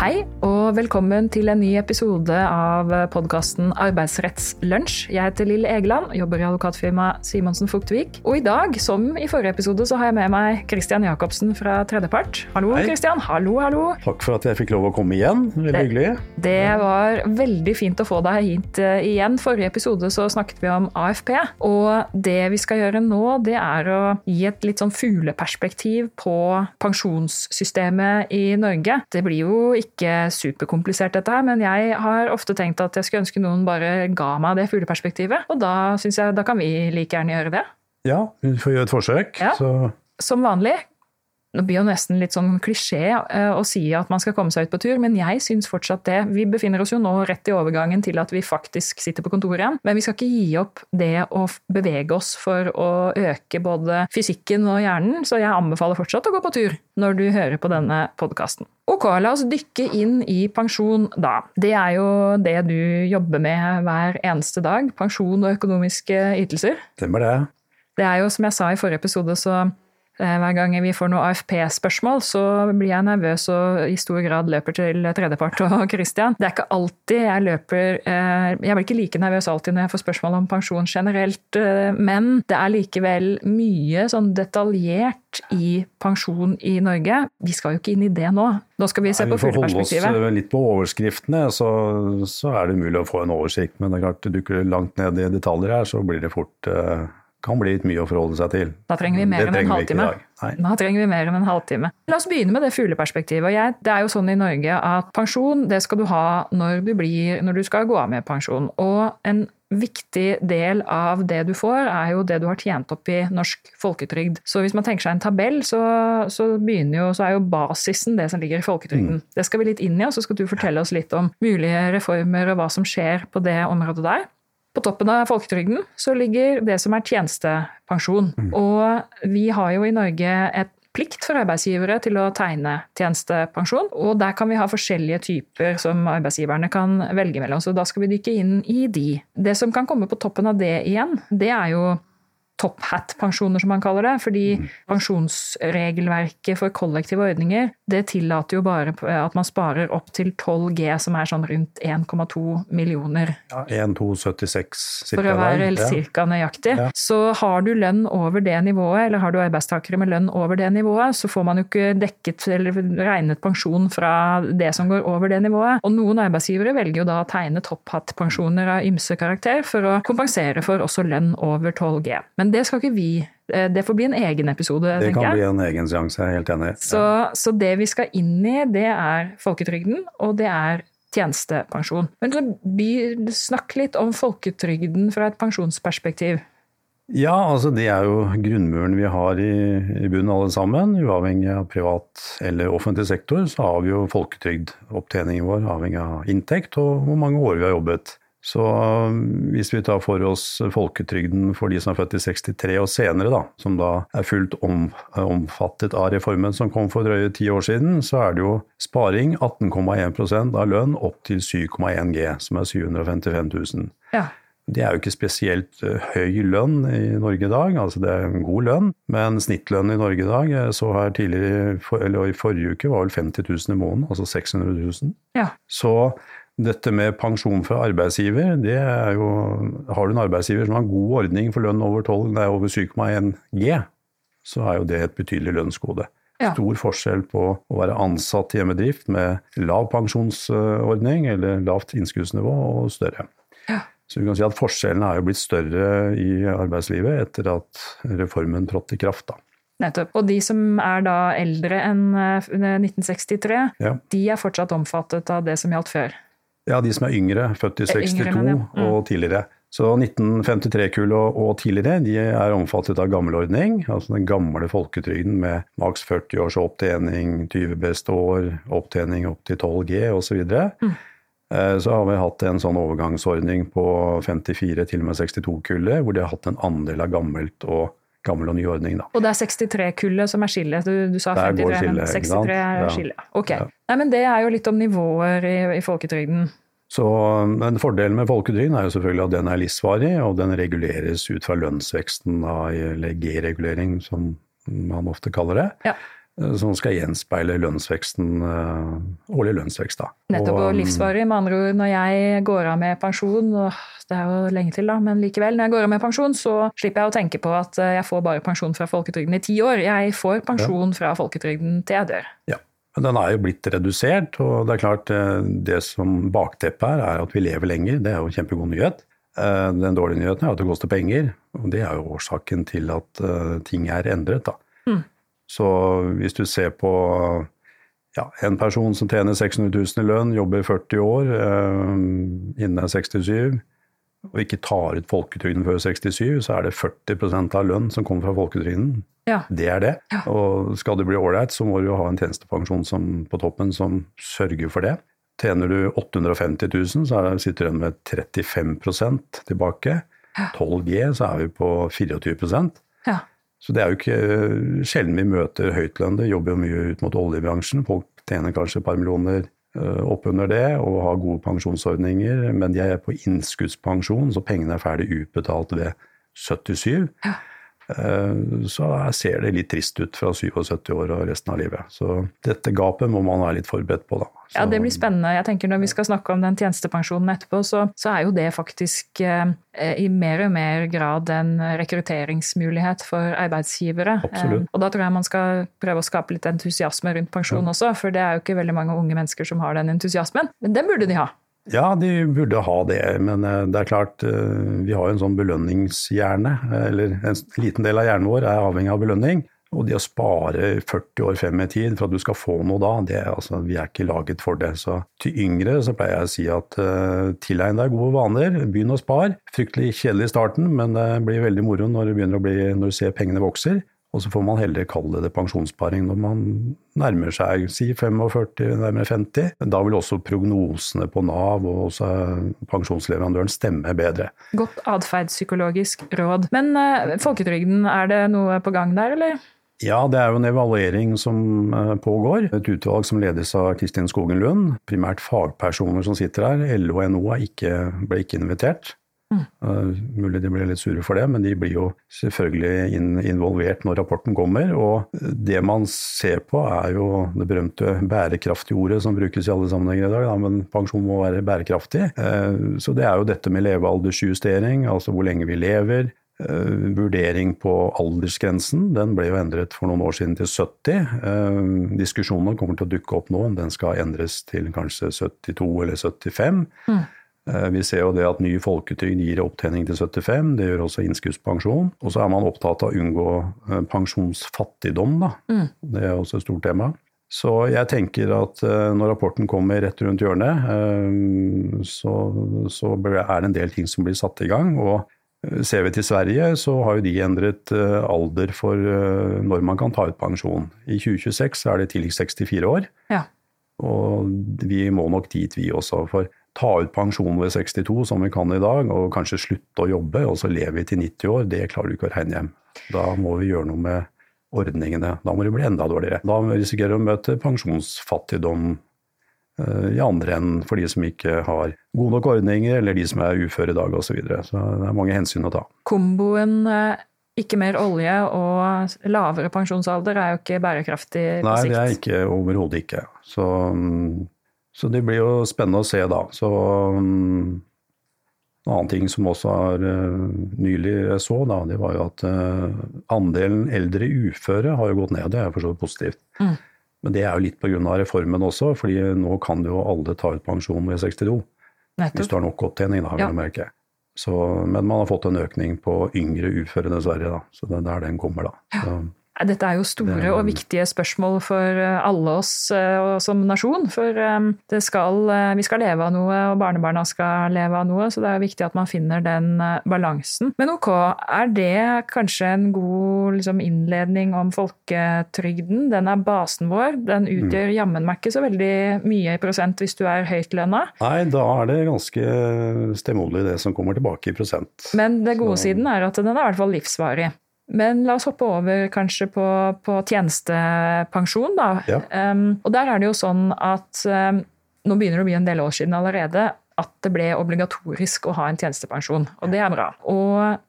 Hei, og velkommen til en ny episode av podkasten Arbeidsrettslunsj. Jeg heter Lill Egeland, jobber i advokatfirmaet Simonsen Fugtvik. Og i dag, som i forrige episode, så har jeg med meg Christian Jacobsen fra Tredjepart. Hallo, Hei. Christian. Hallo, hallo. Takk for at jeg fikk lov å komme igjen. Veldig Det- hyggelig. Det var veldig fint å få deg hit eh, igjen. Forrige episode så snakket vi om AFP. Og det vi skal gjøre nå, det er å gi et litt sånn fugleperspektiv på pensjonssystemet i Norge. Det blir jo ikke superkomplisert dette her, men jeg har ofte tenkt at jeg skulle ønske noen bare ga meg det fugleperspektivet. Og da syns jeg da kan vi like gjerne gjøre det. Ja, vi får gjøre et forsøk. Ja. Så Som vanlig. Nå blir jo nesten litt sånn klisjé eh, å si at man skal komme seg ut på tur, men jeg syns fortsatt det. Vi befinner oss jo nå rett i overgangen til at vi faktisk sitter på kontoret igjen. Men vi skal ikke gi opp det å bevege oss for å øke både fysikken og hjernen, så jeg anbefaler fortsatt å gå på tur når du hører på denne podkasten. Ok, la oss dykke inn i pensjon da. Det er jo det du jobber med hver eneste dag. Pensjon og økonomiske ytelser. stemmer det. Det er jo som jeg sa i forrige episode, så hver gang vi får noe AFP-spørsmål, så blir jeg nervøs og i stor grad løper til tredjepart og Christian. Det er ikke alltid jeg løper eh, Jeg blir ikke like nervøs alltid når jeg får spørsmål om pensjon generelt, eh, men det er likevel mye sånn detaljert i pensjon i Norge. Vi skal jo ikke inn i det nå. Nå skal vi se Nei, på vi får holde oss eh, litt på overskriftene, så, så er det mulig å få en oversikt. Men det er klart, dukker du langt ned i detaljer her, så blir det fort eh, kan bli litt mye å forholde seg til. Da trenger vi mer enn en halvtime. Da trenger vi mer enn en halvtime. La oss begynne med det fugleperspektivet. Og jeg, det er jo sånn i Norge at pensjon det skal du ha når du, blir, når du skal gå av med pensjon. Og en viktig del av det du får, er jo det du har tjent opp i norsk folketrygd. Så hvis man tenker seg en tabell, så, så, jo, så er jo basisen det som ligger i folketrygden. Det skal vi litt inn i, og så skal du fortelle oss litt om mulige reformer og hva som skjer på det området der. På toppen av folketrygden så ligger det som er tjenestepensjon. Og vi har jo i Norge et plikt for arbeidsgivere til å tegne tjenestepensjon. Og der kan vi ha forskjellige typer som arbeidsgiverne kan velge mellom. Så da skal vi dykke inn i de. Det som kan komme på toppen av det igjen, det er jo top hat-pensjoner, som man kaller det. Fordi pensjonsregelverket for kollektive ordninger det tillater jo bare at man sparer opp til 12 G, som er sånn rundt 1,2 millioner Ja, 1,276 cirka for å være der. cirka nøyaktig. Ja. Så har du lønn over det nivået, eller har du arbeidstakere med lønn over det nivået, så får man jo ikke dekket eller regnet pensjon fra det som går over det nivået. Og noen arbeidsgivere velger jo da å tegne topphattpensjoner av ymse karakter for å kompensere for også lønn over 12 G. Men det skal ikke vi eh, Det får bli en egen episode, Det kan jeg. bli en egen seanse, jeg er helt enig. Så, så det vi skal inn i, det er folketrygden, og det er tjenestepensjon. Men snakk litt om folketrygden fra et pensjonsperspektiv. Ja, altså det er jo grunnmuren vi har i, i bunnen alle sammen. Uavhengig av privat eller offentlig sektor, så har vi jo folketrygdopptjeningen vår avhengig av inntekt og hvor mange år vi har jobbet. Så um, hvis vi tar for oss folketrygden for de som er født i 63 og senere, da, som da er fullt om, omfattet av reformen som kom for drøye ti år siden, så er det jo sparing 18,1% av lønn opp til 7,1 G, som er 755 000. Ja. Det er jo ikke spesielt eh, høy lønn i Norge i dag, altså det er en god lønn. Men snittlønnen i Norge i dag, jeg så her tidligere, eller i forrige uke, var vel 50 000 i måneden, altså 600 000. ja. Så dette med pensjon fra arbeidsgiver, det er jo Har du en arbeidsgiver som har en god ordning for lønn over, 12, nei, over 7,1 G, så er jo det et betydelig lønnsgode. Ja. Stor forskjell på å være ansatt i hjemmedrift med lav pensjonsordning eller lavt innskuddsnivå og større. Ja. Så vi kan si at forskjellene er jo blitt større i arbeidslivet etter at reformen trådte i kraft. Da. Nettopp. Og de som er da eldre enn eh, 1963, Ja. de er fortsatt omfattet av det som gjaldt før. Ja, de som er yngre, født i Eh, yngre 62 ja. Mm. og tidligere. Så 1953-kull og, og tidligere de er omfattet av gammelordning, altså den gamle folketrygden med maks 40 års opptjening, 20 beste år, opptjening opp til 12 G osv. Mm. Eh, Så har vi hatt en sånn overgangsordning på 54 til og med 62-kullet, hvor de har hatt en andel av gammelt og gammel og ny ordning. Da. Og det er 63-kullet som er skillet. Du, du sa Der 53, går men skillet, ikke 63 er Ja. skillet. Ok. Ja. Nei, men det er jo litt om nivåer i, i folketrygden. Så, men Fordelen med folketrygden er jo selvfølgelig at den er livsvarig, og den reguleres ut fra lønnsveksten, da, eller G-regulering som man ofte kaller det. Ja. Som skal gjenspeile lønnsveksten, årlig lønnsvekst. Da. Nettopp, og livsvarig. Med andre ord, når jeg går av med pensjon, og det er jo lenge til, da, men likevel, når jeg går av med pensjon, så slipper jeg å tenke på at jeg får bare pensjon fra folketrygden i ti år. Jeg får pensjon fra folketrygden til jeg dør. Ja. Men den er jo blitt redusert, og det er klart det som bakteppet her, er at vi lever lenger. Det er jo en kjempegod nyhet. Den dårlige nyheten er at det koster penger, og det er jo årsaken til at ting er endret. da. Så hvis du ser på ja, en person som tjener 600 000 i lønn, jobber 40 år, eh, innen er 67, og ikke tar ut folketrygden før 67, så er det 40% av lønn som kommer fra folketrygden. Ja. Det er det. Ja. Og skal du bli ålreit, så må du ha en tjenestepensjon som, på toppen som sørger for det. Tjener du 850 000, så er, sitter du igjen med 35% tilbake. 12G, så er vi på 24 ja. Så det er jo ikke eh, sjelden vi møter høytlønnede, jobber jo mye ut mot oljebransjen. Folk tjener kanskje et par millioner eh, oppunder det og har gode pensjonsordninger, men de er på innskuddspensjon, så pengene er ferdig utbetalt ved 77. Ja. Eh, så ser det litt trist ut fra 77 år og resten av livet. Så dette gapet må man være litt forberedt på, da. Så, ja, det blir spennende. Jeg tenker Når vi skal snakke om den tjenestepensjonen etterpå, så, så er jo det faktisk eh, i mer og mer grad en rekrutteringsmulighet for arbeidsgivere. Eh, og da tror jeg man skal prøve å skape litt entusiasme rundt pensjon ja. også, for det er jo ikke veldig mange unge mennesker som har den entusiasmen. Men den burde de ha. Ja, de burde ha det, men eh, det er klart eh, vi har en sånn belønningshjerne. Eller en liten del av hjernen vår er avhengig av belønning. Og det å spare 40 år frem i tid for at du skal få noe da, det, altså, vi er ikke laget for det. Så til yngre så pleier jeg å si at uh, tilegn deg gode vaner, begynn å spare. Fryktelig kjedelig i starten, men det blir veldig moro når, det å bli, når du ser pengene vokser. Og så får man heller kalle det pensjonssparing når man nærmer seg si 45, nærmere 50. Da vil også prognosene på Nav og også pensjonsleverandøren stemme bedre. Godt atferdspsykologisk råd. Men uh, folketrygden, er det noe på gang der, eller? Ja, det er jo en evaluering som uh, pågår. Et utvalg som ledes av Kristin Skogen Lund. Primært fagpersoner som sitter her. LO og NO ikke, ble ikke invitert. Mm. Uh, mulig de blir litt sure for det, men de blir jo selvfølgelig in involvert når rapporten kommer. Og det man ser på er jo det berømte bærekraftige ordet som brukes i alle sammenhenger i dag. Da, men pensjon må være bærekraftig. Uh, så det er jo dette med levealdersjustering, altså hvor lenge vi lever. Uh, vurdering på aldersgrensen, den ble jo endret for noen år siden til 70. Diskusjonen diskusjonene kommer til å dukke opp nå om den skal endres til kanskje 72 eller 75. Mm. Eh, vi ser jo det at ny folketrygd gir opptjening til 75, det gjør også innskuddspensjon. Og så er man opptatt av å unngå eh, pensjonsfattigdom, da. Mm. Det er også et stort tema. Så jeg tenker at eh, når rapporten kommer rett rundt hjørnet, så, så er det en del ting som blir satt i gang. og Ser vi til Sverige, så har jo de endret alder for når man kan ta ut pensjon. I 2026 er det tidligst 64 år. Ja. Og vi må nok dit, vi også. For ta ut pensjon ved 62, som vi kan i dag, og kanskje slutte å jobbe, og så lever vi til 90 år, det klarer du ikke å regne hjem. Da må vi gjøre noe med ordningene. Da må det bli enda dårligere. Da risikerer vi å møte pensjonsfattigdom eh, i andre enden for de som ikke har gode nok ordninger, eller de som er uføre i dag osv. Så, videre. så det er mange hensyn å ta. Komboen eh, ikke mer olje og lavere pensjonsalder er jo ikke bærekraftig på sikt? Nei, det er ikke overhodet ikke. Så mm, så det blir jo spennende å se, da. Så um, En annen ting som også er uh, nylig jeg så, da, det var jo at uh, andelen eldre uføre har jo gått ned. Det er for så vidt positivt. Mm. Men det er jo litt pga. reformen også, fordi nå kan jo alle ta ut pensjon ved 62. Nettopp. Hvis du har nok opptjening, da, vil ja. merke. Så, men man har fått en økning på yngre uføre, dessverre. da. Så det er der den kommer, da. Ja. Så, dette er jo store og viktige spørsmål for eh, alle oss eh, som nasjon. For eh, skal, vi skal leve av noe, og barnebarna skal leve av noe, så det er viktig at man finner den balansen. Men ok, er det kanskje en god liksom, innledning om folketrygden? Den er basen vår. Den utgjør mm. jammen meg ikke så veldig mye i prosent hvis du er høytlønna. Nei, da er det ganske stemoderlig det som kommer tilbake i prosent. Men det gode så... siden er at den er i hvert fall livsvarig. Men la oss hoppe over kanskje på, på tjenestepensjon, da. Ja. Um, og der er det jo sånn at um, nå begynner det å bli en del år siden allerede at det ble obligatorisk å ha en tjenestepensjon, og det er bra. Og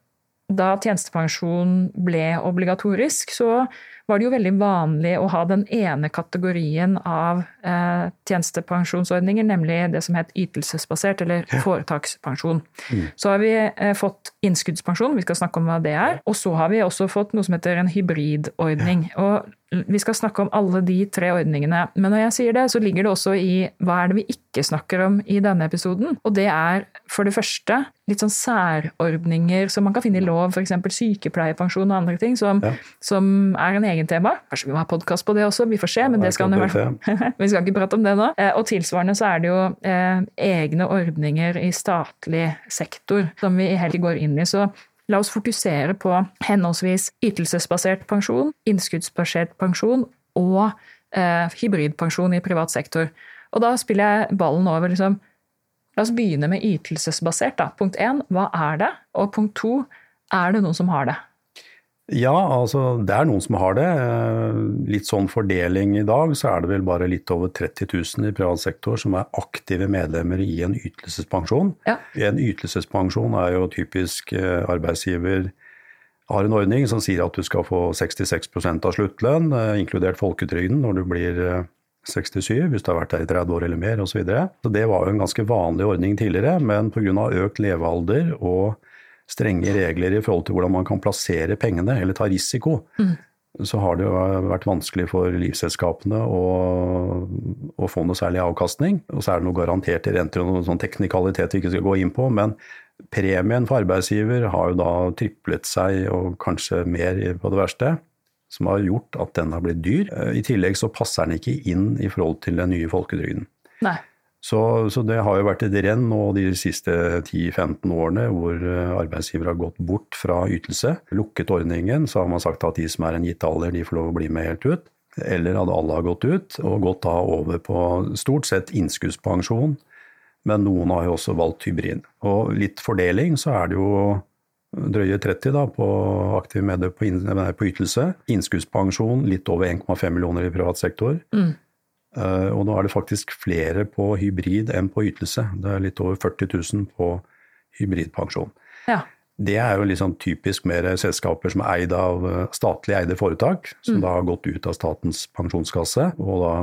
da tjenestepensjon ble obligatorisk, så var det jo veldig vanlig å ha den ene kategorien av eh, tjenestepensjonsordninger, nemlig det som het ytelsesbasert, eller foretakspensjon. Mm. Så har vi eh, fått innskuddspensjon, vi skal snakke om hva det er. Og så har vi også fått noe som heter en hybridordning. Og vi skal snakke om alle de tre ordningene. Men når jeg sier det, så ligger det også i hva er det vi ikke snakker om i denne episoden. Og det er for det første litt sånn særordninger som man kan finne i lov, f.eks. sykepleierpensjon og andre ting, som, ja. som, er en egen tema. Kanskje vi må ha podkast på det også, vi får se, men det skal i hvert Vi skal ikke prate om det nå. Eh, og tilsvarende så er det jo eh, egne ordninger i statlig sektor som vi heller går inn i. Så La oss fokusere på henholdsvis ytelsesbasert pensjon, innskuddsbasert pensjon og eh, hybridpensjon i privat sektor. Og da spiller jeg ballen over liksom La oss begynne med ytelsesbasert. Da. Punkt én, hva er det? Og punkt to, er det noen som har det? Ja, altså det er noen som har det. Eh, litt sånn fordeling i dag, så er det vel bare litt over 30 000 i privat sektor som er aktive medlemmer i en ytelsespensjon. Ja. En ytelsespensjon er jo typisk eh, arbeidsgiver har en ordning som sier at du skal få 66 av sluttlønn, eh, inkludert folketrygden, når du blir 67, hvis du har vært der i 30 år eller mer osv. Så, videre. så det var jo en ganske vanlig ordning tidligere, men pga. økt levealder og strenge regler i forhold til hvordan man kan plassere pengene eller ta risiko, mm. så har det jo vært vanskelig for livsselskapene å, å, få noe særlig avkastning. Og så er det noe garanterte renter og noen sånn teknikalitet vi ikke skal gå inn på. men Premien for arbeidsgiver har jo da triplet seg, og kanskje mer på det verste, som har gjort at den har blitt dyr. I tillegg så passer den ikke inn i forhold til den nye folketrygden. Nei. Så, så, det har jo vært et renn nå de siste 10-15 årene hvor eh, arbeidsgiver har gått bort fra ytelse. Lukket ordningen, så har man sagt at de som er en gitt alder, de får lov å bli med helt ut. Eller at alle har gått ut, og gått da over på stort sett innskuddspensjon. Men noen har jo også valgt hybrid. Og litt fordeling, så er det jo drøye 30 da, på aktiv medier på, på, ytelse. Innskuddspensjon litt over 1,5 millioner i privat sektor. Mm. Eh, og nå er det faktisk flere på hybrid enn på ytelse. Det er litt over 40 000 på hybridpensjon. Ja. Det er jo liksom typisk mer selskaper som er eid av eh, statlig eide foretak, som mm. da har gått ut av Statens pensjonskasse og da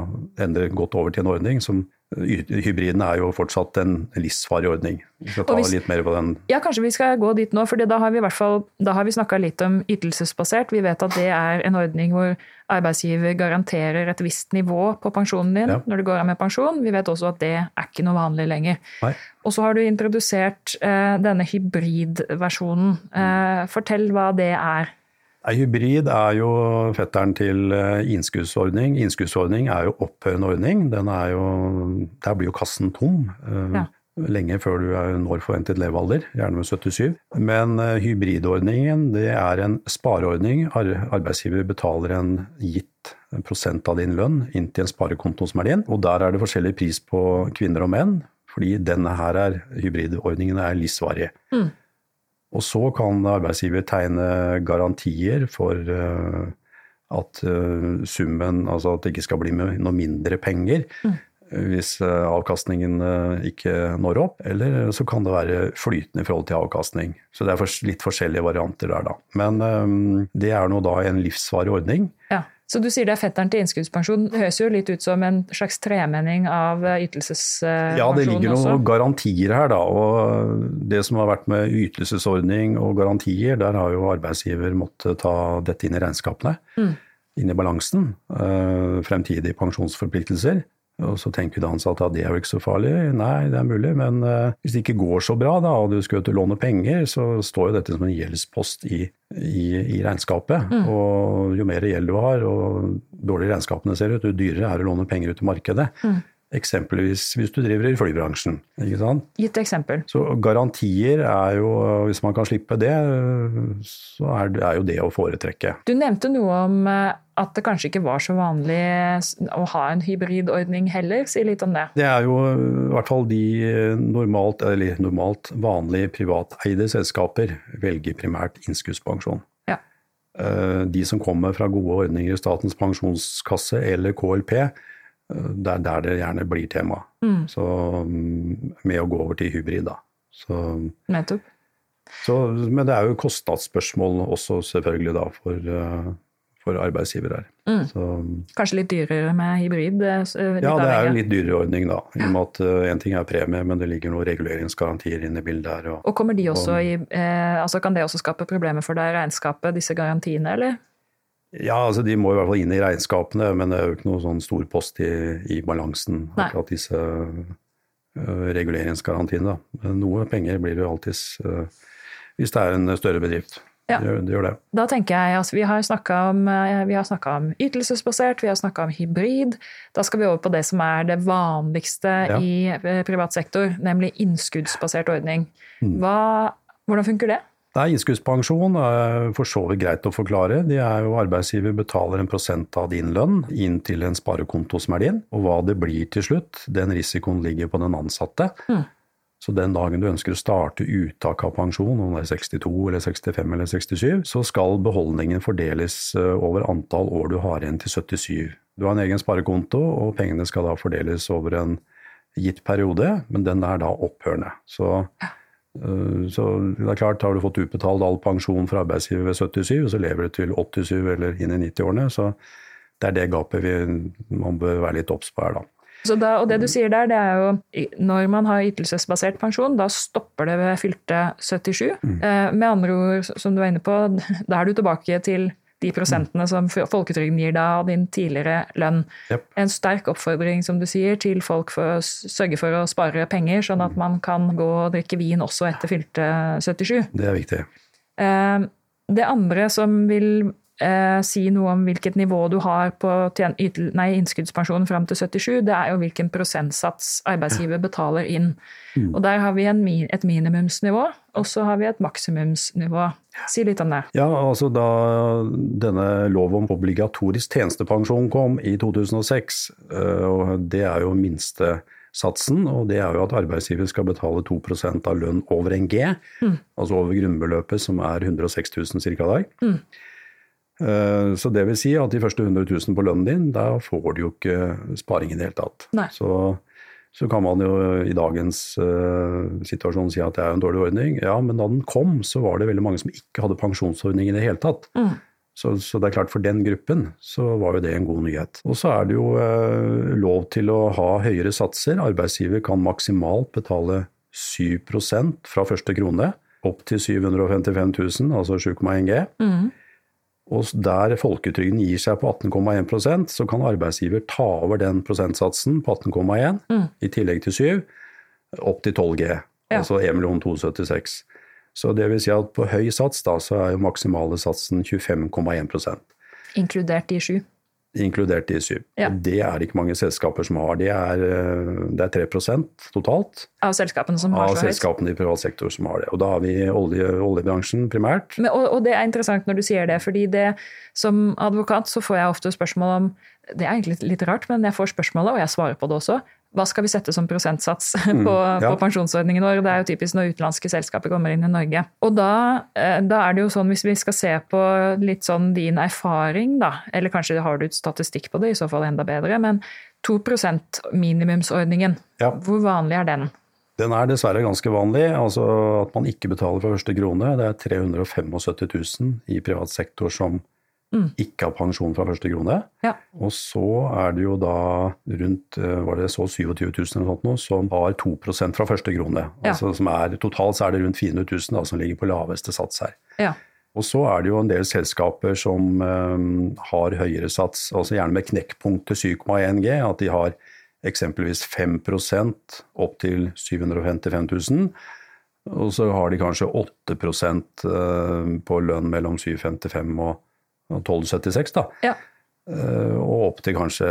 ender gått over til en ordning som Hybriden er jo fortsatt en livsfarlig ordning. Vi skal ta hvis, litt mer på den. Ja, kanskje vi skal gå dit nå, for da har vi i hvert fall da har vi snakka litt om ytelsesbasert. Vi vet at det er en ordning hvor arbeidsgiver garanterer et visst nivå på pensjonen din ja. når du går av med pensjon. Vi vet også at det er ikke noe vanlig lenger. Nei. Og så har du introdusert eh, denne hybridversjonen. Eh, fortell hva det er. Hybrid er jo fetteren til eh, innskuddsordning. Innskuddsordning er jo opphørende ordning. Er jo, der blir jo kassen tom. Eh, ja. Lenge før du når forventet levealder, gjerne med 77. Men uh, hybridordningen det er en spareordning. Arbeidsgiver betaler en gitt prosent av din lønn inn til en sparekonto som er din. Og der er det forskjellig pris på kvinner og menn, fordi denne her er, hybridordningen er livsvarige. Mm. Og så kan arbeidsgiver tegne garantier for eh, at eh, summen Altså at det ikke skal bli noe mindre penger. Mm. Hvis eh, avkastningen ikke når opp, eller så kan det være flytende i forhold til avkastning. Så det er litt forskjellige varianter der, da. Men det er nå da en livsvarig ordning. Ja. Så du sier det er fetteren til innskuddspensjon. Det høres jo litt ut som en slags tremenning av ytelsespensjonen også? Ja, det ligger noen også. garantier her, da. Og det som har vært med ytelsesordning og garantier, der har jo arbeidsgiver måttet ta dette inn i regnskapene. Mm. Inn i balansen. Fremtidige pensjonsforpliktelser. Og så tenker de ansatte at det er jo ikke så farlig. Nei, det er mulig, men uh, hvis det ikke går så bra da, og du skal til å låne penger, så står jo dette som en gjeldspost i, i, i regnskapet. Mm. Og jo mer gjeld du har, og dårligere regnskapene ser ut, jo dyrere er det å låne penger ut i markedet. Mm. Eksempelvis hvis du driver i flybransjen. ikke sant? Gitt eksempel. Så garantier er jo, hvis man kan slippe det, så er, er jo det å foretrekke. Du nevnte noe om eh, at det kanskje ikke var så vanlig å ha en hybridordning heller. Si litt om det. Det er jo i hvert fall de normalt, eller normalt vanlige privateide selskaper velger primært innskuddspensjon. Ja. Eh, de som kommer fra gode ordninger i Statens pensjonskasse eller KLP, det er der det gjerne blir tema. Mm. Så mm, med å gå over til hybrid, da. Så, Nettopp. Så, men det er jo kostnadsspørsmål også, selvfølgelig, da, for, uh, for arbeidsgiver her. Mm. Så, Kanskje litt dyrere med hybrid? eh, litt ja, det er jo en litt dyrere ordning, da. I og med at én ting er premie, men det ligger noen reguleringsgarantier inne i bildet her. Og, Og kommer de også i, eh, altså Kan det også skape problemer for deg regnskapet, disse garantiene, eller? Ja, altså de må i hvert fall inn i regnskapene, men det er jo ikke noe sånn stor post i, i balansen, Nei. akkurat disse øh, reguleringsgarantiene. Da. Men Noe penger blir det jo alltids øh, hvis det er en større bedrift. Ja. Det, gjør, det gjør det. Da tenker jeg, altså Vi har snakka om, vi har snakket om ytelsesbasert, vi har snakka om hybrid. Da skal vi over på det som er det vanligste Ja. i privat sektor, nemlig innskuddsbasert ordning. Mm. Hva, hvordan funker det? Nei, Innskuddspensjon er for så vidt greit å forklare. De er jo Arbeidsgiver betaler en prosent av din lønn inn til en sparekonto som er din. Og hva det blir til slutt, den risikoen ligger på den ansatte. Mm. Så den dagen du ønsker å starte uttak av pensjon, om det er 62 eller 65 eller 67, så skal beholdningen fordeles eh, over antall år du har igjen til 77. Du har en egen sparekonto, og pengene skal da fordeles over en gitt periode, men den er da opphørende. Så Eh, Så det er klart, Har du fått utbetalt all pensjon fra arbeidsgiver ved 77, så lever du til 87 eller inn i 90-årene. Så det er det gapet vi, man bør være litt obs på her, da. Så da, og det du sier der, det er jo når man har ytelsesbasert pensjon, da stopper det ved fylte 77. Mm. Eh, med andre ord, som du var inne på, da er du tilbake til de prosentene som folketrygden gir deg av din tidligere lønn. Yep. En sterk oppfordring, som du sier, til folk for å sørge for å spare penger, sånn at man kan gå og drikke vin også etter fylte 77. Det er viktig. Eh, Det andre som vil eh, si noe om hvilket nivå du har på nei, innskuddspensjonen fram til 77, det er jo hvilken prosentsats arbeidsgiver betaler inn. Og Der har vi en, et minimumsnivå, og så har vi et maksimumsnivå. Si litt om det. Ja, altså Da denne lov om obligatorisk tjenestepensjon kom i 2006, eh, og det er jo minstesatsen, og det er jo at arbeidsgiver skal betale 2% av lønn over en G, altså over grunnbeløpet som er 106 000 ca. i dag. Eh, Så det vil si at de første 100 000 på lønnen din, da får du jo ikke sparing i det hele tatt. Så, så kan man jo i dagens uh, situasjon si at det er en dårlig ordning. Ja, men da den kom, så var det veldig mange som ikke hadde pensjonsordning i det hele tatt. Mm. Så, så det er klart for den gruppen så var jo det en god nyhet. Og så er det jo uh, lov til å ha høyere satser. Arbeidsgiver kan maksimalt betale 7 fra første krone opp til 755 000, altså 7,1 G. Mm. Og der folketrygden gir seg på 18,1 så kan arbeidsgiver ta over den prosentsatsen på 18,1 Mm. i tillegg til 7 opp til 12 G, Ja. altså 1 276 Så det vil si at på høy sats da, så er jo maksimale satsen 25,1% Inkludert de sju. Inkludert i syv. Ja. Det er ikke mange selskaper som har. Det er, eh, det er 3 totalt Av selskapene som har så høyt. selskapene i privat sektor som har det. Og da har vi olje, oljebransjen primært. Men, og, og det er interessant når du sier det, fordi det, som advokat så får jeg ofte spørsmål om Det er egentlig litt rart, men jeg får spørsmålet, og jeg svarer på det også. Hva skal vi sette som prosentsats på, ja. på pensjonsordningen vår? Det er jo typisk når utenlandske selskaper kommer inn i Norge. Og da, eh, da er det jo sånn, hvis vi skal se på litt sånn din erfaring, da, eller kanskje har du et statistikk på det, i så fall enda bedre, men 2% minimumsordningen, Ja. hvor vanlig er den? Den er dessverre ganske vanlig, altså at man ikke betaler fra første krone. Det er 375 000 i privat sektor som Mm. ikke har pensjon fra første krone. Ja. Og så er det jo da rundt eh, var det så 27 000 eller sånt noe, som har 2% fra første krone. Ja. Altså som er, totalt så er det rundt 400 000 da, som ligger på laveste sats her. Ja. Og så er det jo en del selskaper som um, har høyere sats, altså gjerne med knekkpunkt til 7,1 G, at de har eksempelvis 5 opp til 755 000. Og så har de kanskje 8 eh, på lønn mellom 755 og og 12,76, da. Ja. Eh, Og opp til kanskje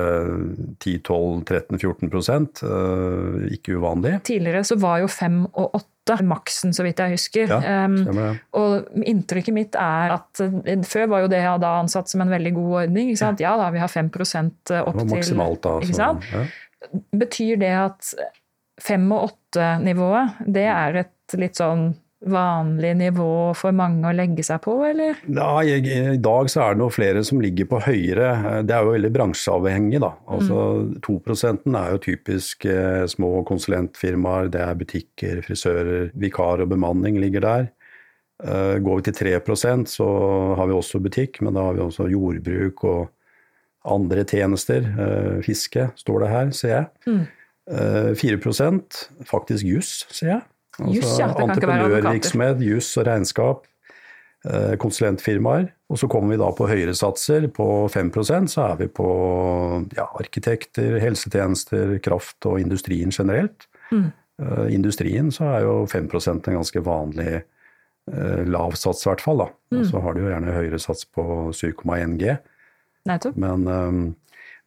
10-12-13-14 eh, Ikke uvanlig. Tidligere så var jo 5 og 8 maksen, så vidt jeg husker. Ja, Um, stemmer det. Og inntrykket mitt er at eh, før var jo det da ansatt som en veldig god ordning. sant? Ja da, vi har 5 opp Det var til maksimalt da. så- ja. Betyr det at 5 og 8-nivået, det er et litt sånn vanlig nivå for mange å legge seg på, eller? Nei, i, dag så er det noe flere som ligger på høyere. Det er jo veldig bransjeavhengig. da. Altså 2 er jo typisk eh, små konsulentfirmaer, det er butikker, frisører, vikar og bemanning ligger der. Eh, går vi til 3 så har vi også butikk, men da har vi også jordbruk og andre tjenester. Eh, fiske står det her, ser jeg. Mm. 4 faktisk juss, ser jeg. Altså, Entreprenørvirksomhet, juss og regnskap. Konsulentfirmaer. Og så kommer vi da på høyere satser. På 5% så er vi på ja, arkitekter, helsetjenester, kraft og industrien generelt. Mm. Industrien så er jo 5% en ganske vanlig Eh, lav sats, i hvert fall. da. Mm. Så har du jo gjerne høyere sats på 7,1 G. Nettopp. Men um,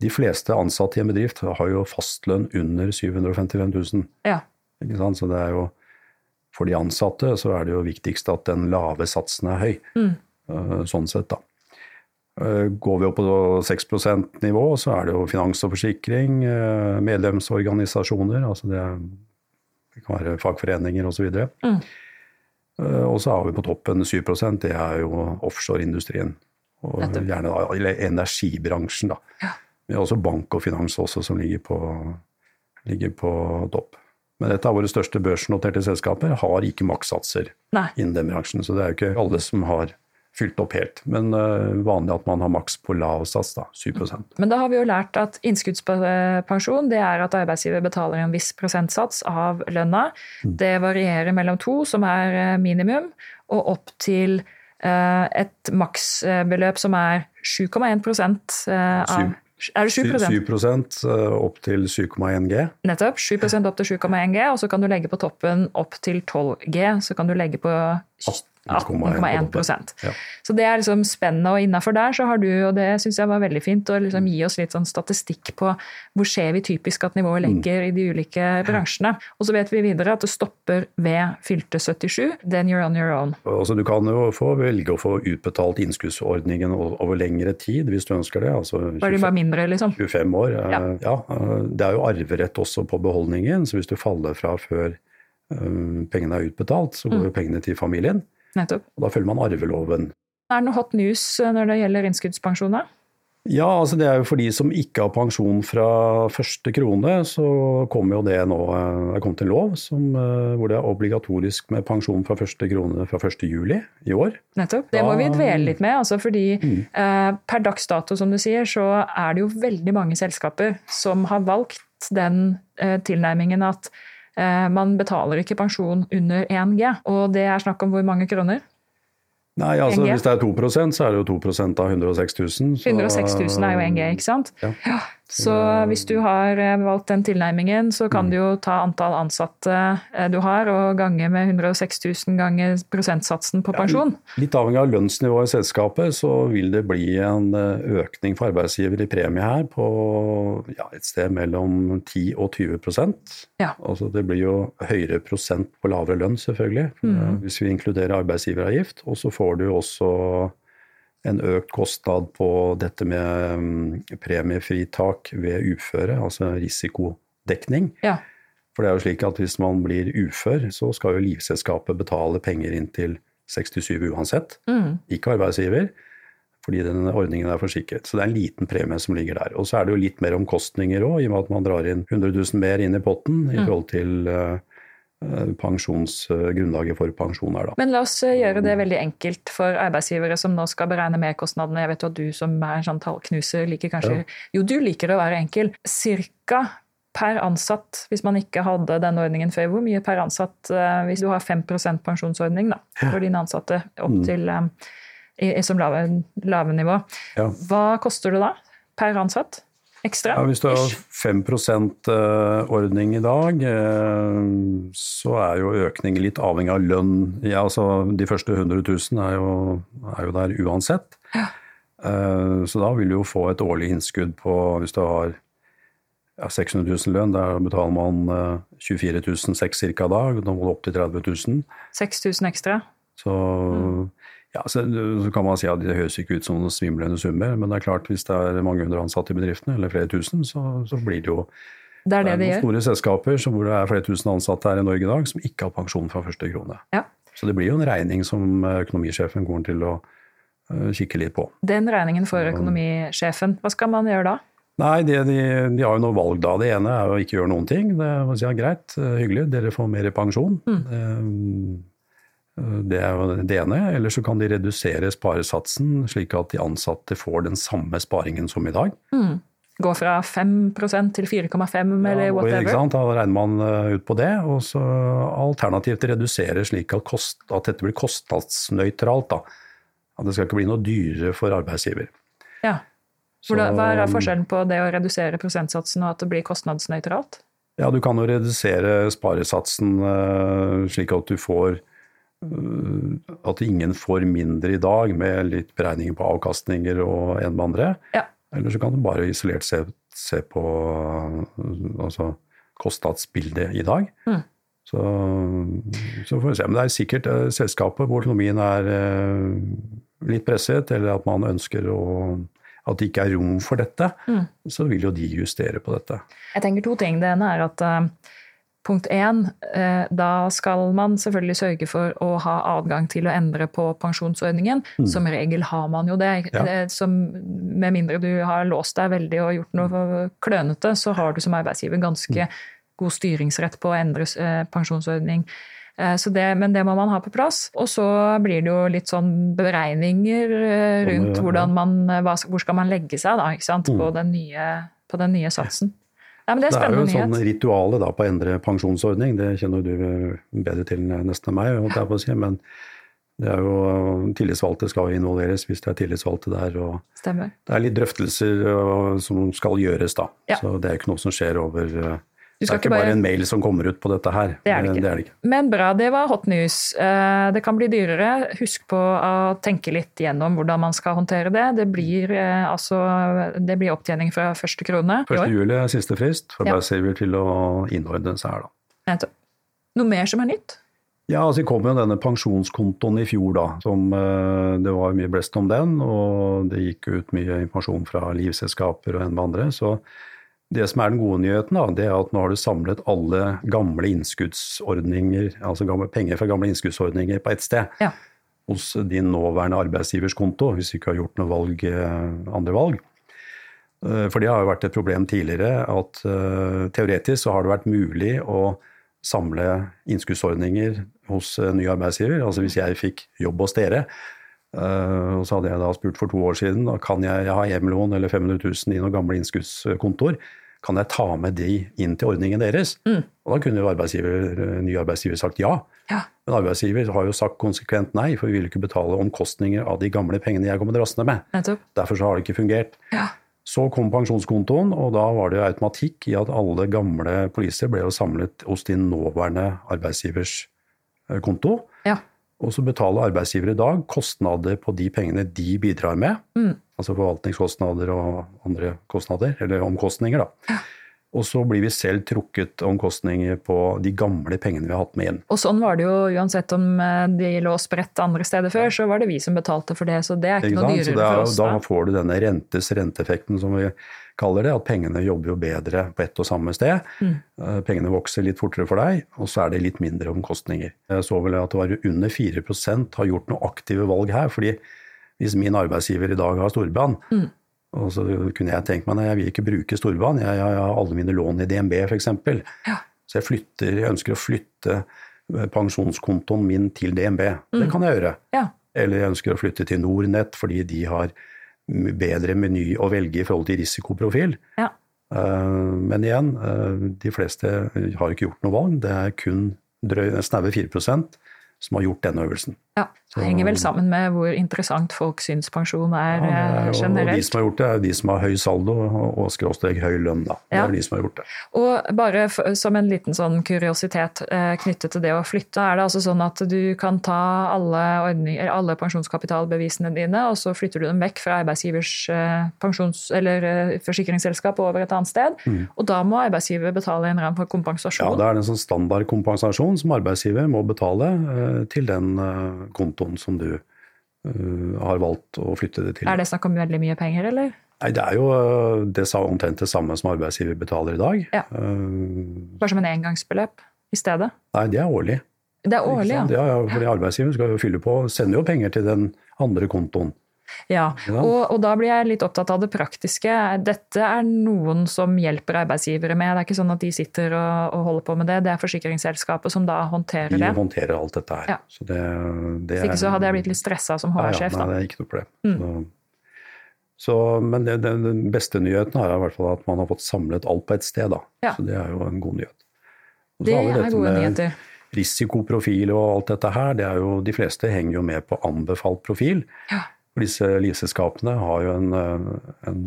de fleste ansatte i en bedrift har jo fastlønn under 755 000. Ja. Ikke sant? Så det er jo For de ansatte så er det jo viktigst at den lave satsen er høy. Mm. Uh, sånn sett, da. Uh, går vi opp på 6 %-nivå, så er det jo finans og forsikring, uh, medlemsorganisasjoner, altså det, det kan være fagforeninger osv. Mm. Eh, og så har vi på toppen 7% det er jo offshoreindustrien. Og gjerne da, eller energibransjen, da. Ja. Men også bank og finans også som ligger på, ligger på topp. Men et av våre største børsnoterte selskaper har ikke makssatser innen den bransjen. Så det er jo ikke alle som har fylt opp helt. Men uh, vanlig at man har maks på lav sats, da, 7% Men da har vi jo lært at innskuddspensjon det er at arbeidsgiver betaler en viss prosentsats av lønna. Mm. Det varierer mellom to, som er eh, minimum, og opp til uh, et maksbeløp som er 7,1 uh, av er det 7 7 opp til 7,1 G. Nettopp. 7% opp til 7,1 G, og så kan du legge på toppen opp til 12 G. Så kan du legge på 18,1 ja. Så det er liksom spennende, og innafor der så har du, og det syns jeg var veldig fint, å liksom gi oss litt sånn statistikk på hvor ser vi typisk at nivået legger mm. i de ulike bransjene. Og så vet vi videre at det stopper ved fylte 77. Then you're on your own. Altså, du kan jo få velge å få utbetalt innskuddsordningen over lengre tid hvis du ønsker det. Altså 25, bare mindre, liksom? 25 år. Eh, ja. ja. Eh, det er jo arverett også på beholdningen, så hvis du faller fra før eh, pengene er utbetalt, så går jo mm. pengene til familien. Nettopp. Og da følger man arveloven. Er det noe hot news eh, når det gjelder innskuddspensjoner? Ja, altså det er jo for de som ikke har pensjon fra første krone, så kommer jo det nå eh, Det er kommet en lov som, eh, hvor det er obligatorisk med pensjon fra første krone fra 1. juli i år. Nettopp. Det må vi dvele litt med. Altså fordi mm. eh, per dags dato, som du sier, så er det jo veldig mange selskaper som har valgt den eh, tilnærmingen at man betaler ikke pensjon under 1G, og det er snakk om hvor mange kroner? Nei, altså Hvis det er 2% så er det jo 2 av 106 000. Så... 106 000 er jo 1G, ikke sant? Ja. ja. Så hvis du har eh, valgt den tilnærmingen, så kan mm. du jo ta antall ansatte eh, du har, og gange med 106 000 ganger prosentsatsen på pensjon. Ja, litt avhengig av lønnsnivået i selskapet, så vil det bli en eh, økning for arbeidsgiver i premie her på ja, et sted mellom 10 og 20 ja. Altså Det blir jo høyere prosent på lavere lønn, selvfølgelig, mm. hvis vi inkluderer arbeidsgiveravgift. Og så får du også en økt kostnad på dette med mm, premiefritak ved uføre, altså risikodekning. Ja. For det er jo slik at hvis man blir ufør, så skal jo livselskapet betale penger inn til 67 uansett, mm. ikke arbeidsgiver. Fordi den ordningen er forsikret. Så det er en liten premie som ligger der. Og så er det jo litt mer omkostninger òg, i og med at man drar inn 100 000 mer inn i potten i mm. forhold til Eh, pensjonsgrunnlaget for pensjon er. Da. Men la oss eh, gjøre det veldig enkelt for arbeidsgivere som nå skal beregne merkostnadene. Jeg vet jo at du som er en sånn tallknuser liker kanskje ja. Jo, du liker å være enkel. Cirka per ansatt, hvis man ikke hadde denne ordningen før, hvor mye per ansatt eh, hvis du har 5 pensjonsordning da, for dine ansatte opp mm. til i, som lave, lave nivå. Ja. Hva koster det da per ansatt? Ekstra? Ja, hvis du har 5 eh, ordning i dag, eh, så er jo økningen litt avhengig av lønn. Ja, altså, de første 100 000 er jo, er jo der uansett. Ja. Eh, så da vil du jo få et årlig innskudd på Hvis du har ja, 600 000 lønn, der betaler man 24 600 ca. dag. Da må du opp til 30 000. 6000 ekstra? Så mm. Ja, så, så, kan man si at Det høres ikke ut som noen svimlende summer, men det er klart hvis det er mange hundre ansatte i bedriftene, eller flere tusen, så, så blir det jo det er det det er gjør. store selskaper hvor det er flere tusen ansatte her i Norge i dag, som ikke har pensjon fra første krone. Ja. Så det blir jo en regning som økonomisjefen går til å uh, kikke litt på. Den regningen for økonomisjefen, hva skal man gjøre da? Nei, de, de, de, har jo noe valg da. Det ene er å ikke gjøre noen ting. Det er si, ja, greit, hyggelig, dere får mer pensjon. Mm. Det er jo det ene. Eller så kan de redusere sparesatsen, slik at de ansatte får den samme sparingen som i dag. Mm. Gå fra 5% til 4,5 eller Ja, og whatever. ikke sant? Da regner man eh, ut på det. Og så alternativt redusere slik at, kost, at dette blir kostnadsnøytralt. Da. At det skal ikke bli noe dyrere for arbeidsgiver. Ja. Hvordan, hva er forskjellen på det å redusere prosentsatsen og at det blir kostnadsnøytralt? Ja, du kan jo redusere sparesatsen eh, slik at du får At ingen får mindre i dag, med litt beregninger på avkastninger og en med andre. Ja. Eller så kan du bare isolert se, se på altså, kostnadsbildet i dag. Mm. Så, så får vi se. Men det er sikkert uh, selskapet hvor økonomien er uh, litt presset, eller at man ønsker å at det ikke er rom for dette, Mm. så vil jo de justere på dette. Jeg tenker to ting. Det ene er at eh, punkt én, eh, da skal man selvfølgelig sørge for å ha adgang til å endre på pensjonsordningen. Som regel har man jo det. Ja. Eh, Som, med mindre du har låst deg veldig og gjort noe klønete, så har du som arbeidsgiver ganske god styringsrett på å endre eh, pensjonsordning. Så det, men det må man ha på plass. Og så blir det jo litt sånn beregninger rundt man, hvor skal man legge seg da, sant? På, den nye, på den nye satsen. Ja, men det er Det er jo en sånn rituale da, på å endre pensjonsordning, det kjenner du bedre til nesten enn meg, si. Men det er jo, tillitsvalgte skal jo involveres hvis det er tillitsvalgte der. og Stemmer. Det er litt drøftelser øh, som skal gjøres, da. Ja. Så det er ikke noe som skjer over Du Det skal er ikke bare bare- en mail som kommer ut på dette her. Det er det ikke. Det er det ikke. Men bra, det var hot news. Eh, Det kan bli dyrere. Husk på å tenke litt gjennom hvordan man skal håndtere det. Det blir, eh, altså, det blir opptjening fra første krone i 1. juli er siste frist for Ja. arbeidsgiver til å innordne seg her, da. Noe mer som er nytt? Ja, altså kom jo denne pensjonskontoen i fjor, da. Som, eh, det var mye blest om den, og det gikk ut mye informasjon fra livselskaper og en med andre. Så det som er den gode nyheten, da, det er at nå har du samlet alle gamle innskuddsordninger, altså gamle, penger fra gamle innskuddsordninger på ett sted. Ja. Hos din nåværende arbeidsgivers konto, hvis du ikke har gjort noen valg, eh, andre valg. Eh, For det har jo vært et problem tidligere at uh, teoretisk så har det vært mulig å samle innskuddsordninger hos uh, ny arbeidsgiver. Altså hvis jeg fikk jobb hos dere, og så hadde jeg da spurt for to år siden da kan jeg, jeg har hjemlån eller 500 000 i noen gamle innskuddskontoer, kan jeg ta med de inn til ordningen deres? Og da kunne jo arbeidsgiver, eh, ny arbeidsgiver sagt ja. Ja. Men arbeidsgiver har jo sagt konsekvent nei, for vi vil ikke betale omkostninger av de gamle pengene jeg kommer drassende med. Nettopp. Derfor så har det ikke fungert. Ja. Så kom pensjonskontoen, og da var det automatikk i at alle gamle poliser ble jo samlet hos din nåværende arbeidsgivers eh, konto. Ja. Og så betaler arbeidsgiver i dag kostnader på de pengene de bidrar med. Mm. Altså forvaltningskostnader og andre kostnader, eller omkostninger, da. Og så blir vi selv trukket omkostninger på de gamle pengene vi har hatt med inn. Og sånn var det jo uansett om eh, de lå spredt andre steder før, så var det vi som betalte for det. Så det er ikke, Ikke noe dyrere er, for oss. da Da. får du denne rentes renteeffekten som vi kaller det, at pengene jobber jo bedre på ett og samme sted. Mm. Eh, Pengene vokser litt fortere for deg, og så er det litt mindre omkostninger. Jeg så vel at det var under 4% har gjort noe aktive valg her. fordi hvis min arbeidsgiver i dag har storbrann, Mm. Og så kunne jeg tenkt meg nei, jeg vil ikke bruke storbanen, jeg, jeg, har alle mine lån i DNB f.eks. Ja. Så jeg, flytter, jeg ønsker å flytte eh, pensjonskontoen min til DNB. Det Mm. kan jeg gjøre. Ja. Eller jeg ønsker å flytte til Nornett fordi de har bedre meny å velge i forhold til risikoprofil. Ja. Eh, Men igjen, eh, de fleste har ikke gjort noe valg. Det er kun snaue 4 som har gjort denne øvelsen. Ja. Det henger vel sammen med hvor interessant folk syns pensjon er, Ja, er jo, og de som har gjort det, er de som har høy saldo og, skråsteg skråstrek høy lønn. Da. Det Ja. er de som har gjort det. Og bare for, som en liten sånn kuriositet eh, knyttet til det å flytte, er det altså sånn at du kan ta alle, ordninger, alle pensjonskapitalbevisene dine, og så flytter du dem vekk fra arbeidsgivers eh, pensjons- eller eh, forsikringsselskap over et annet sted. Og da må arbeidsgiver betale en ram for kompensasjon. Ja. Det er en sånn standardkompensasjon som arbeidsgiver må betale eh, til den eh, kontoen som du eh, har valgt å flytte det til. Er det snakk om veldig mye penger, eller? Nei, Det er jo eh, det er omtrent det samme som arbeidsgiver betaler i dag. Ja. Eh, Bare som en engangsbeløp i stedet? Nei, det er årlig. Det er årlig, ja. ja. ja fordi arbeidsgiver skal jo fylle på, sender jo penger til den andre kontoen. Ja, og, og, da blir jeg litt opptatt av det praktiske. Dette er noen som hjelper arbeidsgivere med. Det er ikke sånn at de sitter og, og holder på med det. Det er forsikringsselskapet som da håndterer det. De håndterer alt dette her. Ja. Så det, det Hvis ikke så hadde jeg blitt litt stressa som HR-sjef. Ja, ja, nei, det er ikke noe problem. Mm. Så, så, men det, det, den beste nyheten er i hvert fall at man har fått samlet alt på ett sted. Da. Ja. Så det er jo en god nyhet. det er gode nyheter risikoprofil og alt dette her, det er jo, de fleste henger jo med på anbefalt profil. Ja. Disse livselskapene har jo en, en,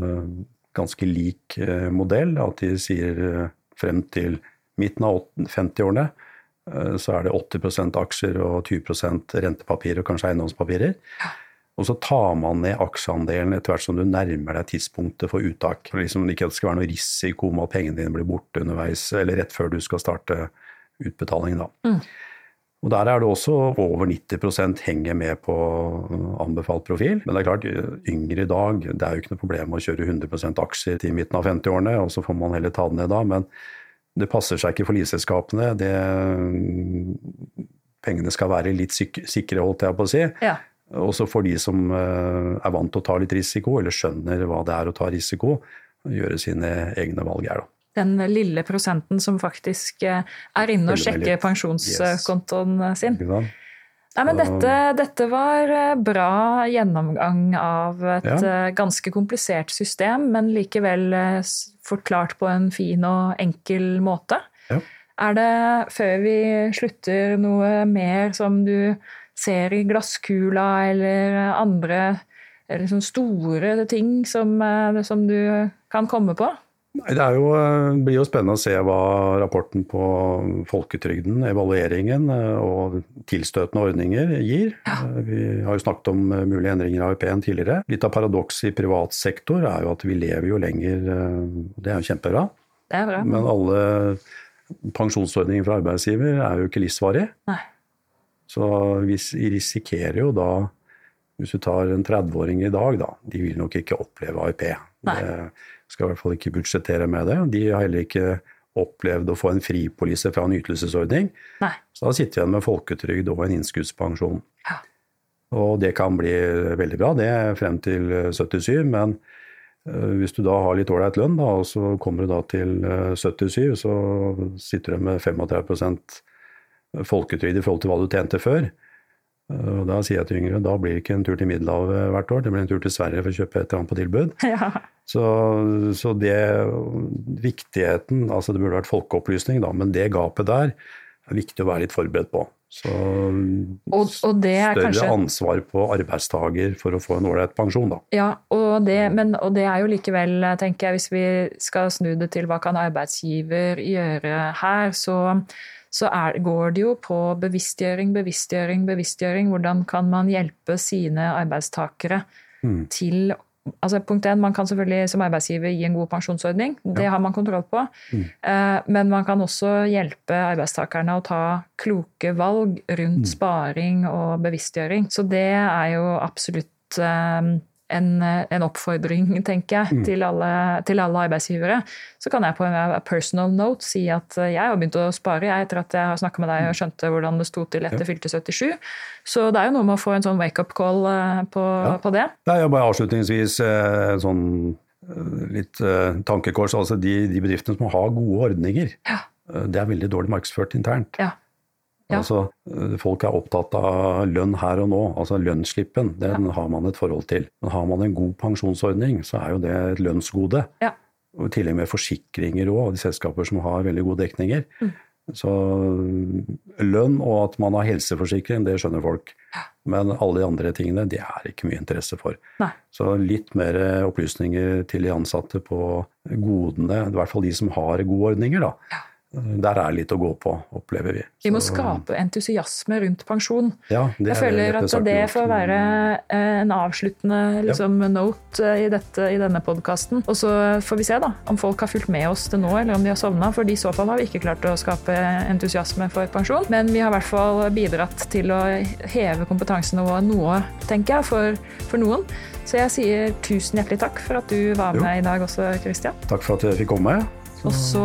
ganske lik eh, modell. At de sier eh, frem til midten av 50-årene eh, så er det 80% aksjer og 20 rentepapirer og kanskje eiendomspapirer. Og så tar man ned aksjeandelen etter hvert som du nærmer deg tidspunktet for uttak. For liksom ikke at det skal være noe risiko med at pengene dine blir borte underveis eller rett før du skal starte utbetalingen. Da. Mm. Og Der er det også over 90% henger med på anbefalt profil. Men det er klart, yngre i dag, det er jo ikke noe problem å kjøre 100% aksjer til midten av 50-årene, og så får man heller ta det ned da. Men det passer seg ikke for livselskapene. Pengene skal være litt sikre, holdt jeg på å si. Ja. Også for de som eh, er vant til å ta litt risiko, eller skjønner hva det er å ta risiko, gjøre sine egne valg her, da den lille prosenten som faktisk eh, er inne og sjekker pensjonskontoen sin. Nei, men dette, dette, var eh, bra gjennomgang av et. Eh, ganske komplisert system, men likevel forklart på en fin og enkel måte. Er det, før vi slutter, noe mer som du ser i glasskula, eller andre liksom store ting som, som du kan komme på? Det jo, eh, blir jo spennende å se hva rapporten på folketrygden, evalueringen eh, og tilstøtende ordninger gir. Ja. Eh, vi har jo snakket om mulige endringer i AUP-en tidligere. Litt av paradokset i privat sektor er jo at vi lever jo lenger. Det er jo kjempebra. Det er bra. Men alle pensjonsordninger fra arbeidsgiver er jo ikke livsvarige. Nei. Så vi risikerer jo da, hvis du tar en 30-åring i dag, da, de vil nok ikke oppleve. Nei. Det, skal i hvert fall ikke budsjettere med det. De har heller ikke opplevd å få en fripolise fra en ytelsesordning. Nei. Så da sitter vi igjen med folketrygd og en innskuddspensjon. Ja. Og det kan bli veldig bra, det, frem til 77, men uh, hvis du da har litt ålreit lønn, da, og så kommer du da til uh, eh, 77, så sitter du med 35% folketrygd i forhold til hva du tjente før. Uh, da sier jeg til yngre da blir det ikke en tur til Middelhavet hvert år, det blir en tur til Sverige for å kjøpe et eller annet på tilbud. Ja. Så, så, det viktigheten Altså det burde vært folkeopplysning, da, men det gapet der er viktig å være litt forberedt på. Så og, og større kanskje... ansvar på arbeidstaker for å få en ålreit pensjon, da. Ja, og det, men, og det er jo likevel, tenker jeg, hvis vi skal snu det til hva kan arbeidsgiver gjøre her, så, så er, går det jo på bevisstgjøring, bevisstgjøring, bevisstgjøring. Hvordan kan man hjelpe sine arbeidstakere mm. til altså punkt 1, Man kan selvfølgelig som arbeidsgiver gi en god pensjonsordning. Det har man kontroll på. Mm. Eh, men man kan også hjelpe arbeidstakerne å ta kloke valg rundt mm. sparing og bevisstgjøring. Så det er jo absolutt eh, en, en, oppfordring, tenker jeg, mm. til, alle, til, alle, arbeidsgivere. Så kan jeg på en personal note si at jeg har begynt å spare jeg, etter at jeg har snakka med deg og skjønte hvordan det sto til etter fylte 77. Så det er jo noe med å få en sånn wake-up call eh, på, ja. på det. Det er jo bare avslutningsvis eh, en sånn eh, litt tankekors. Altså de, de bedriftene som har gode ordninger, ja. det er veldig dårlig markedsført internt. Ja. Ja. Altså, eh, folk er opptatt av lønn her og nå. altså Lønnsslippen den ja. har man et forhold til. Men har man en god pensjonsordning, så er jo det et lønnsgode. Ja. Og I tillegg med forsikringer òg, de selskaper som har veldig gode dekninger. Mm. Så lønn og at man har helseforsikring, det skjønner folk. Men alle de andre tingene, det er ikke mye interesse for. Nei. Så litt mer opplysninger til de ansatte på godene, i hvert fall de som har gode ordninger, da. Der er litt å gå på, opplever vi. Vi må skape entusiasme rundt pensjon. Ja, jeg føler at det får være eh, en avsluttende liksom, ja. note eh, i, dette, i denne podkasten. Og så får vi se da, om folk har fulgt med oss til nå, eller om de har sovna. For i så fall har vi ikke klart å skape entusiasme for pensjon. Men vi har i hvert fall bidratt til å heve kompetansenivået noe, tenker jeg, for, for noen. Så jeg sier tusen hjertelig takk for at du var med jo. i dag også, Christian. Takk for at jeg fikk komme. Og så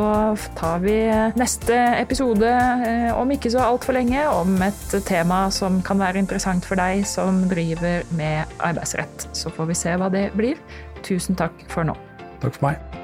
tar vi neste episode eh, om ikke så altfor lenge om et tema som kan være interessant for deg som driver med arbeidsrett. Så får vi se hva det blir. Tusen takk for nå. Takk for meg.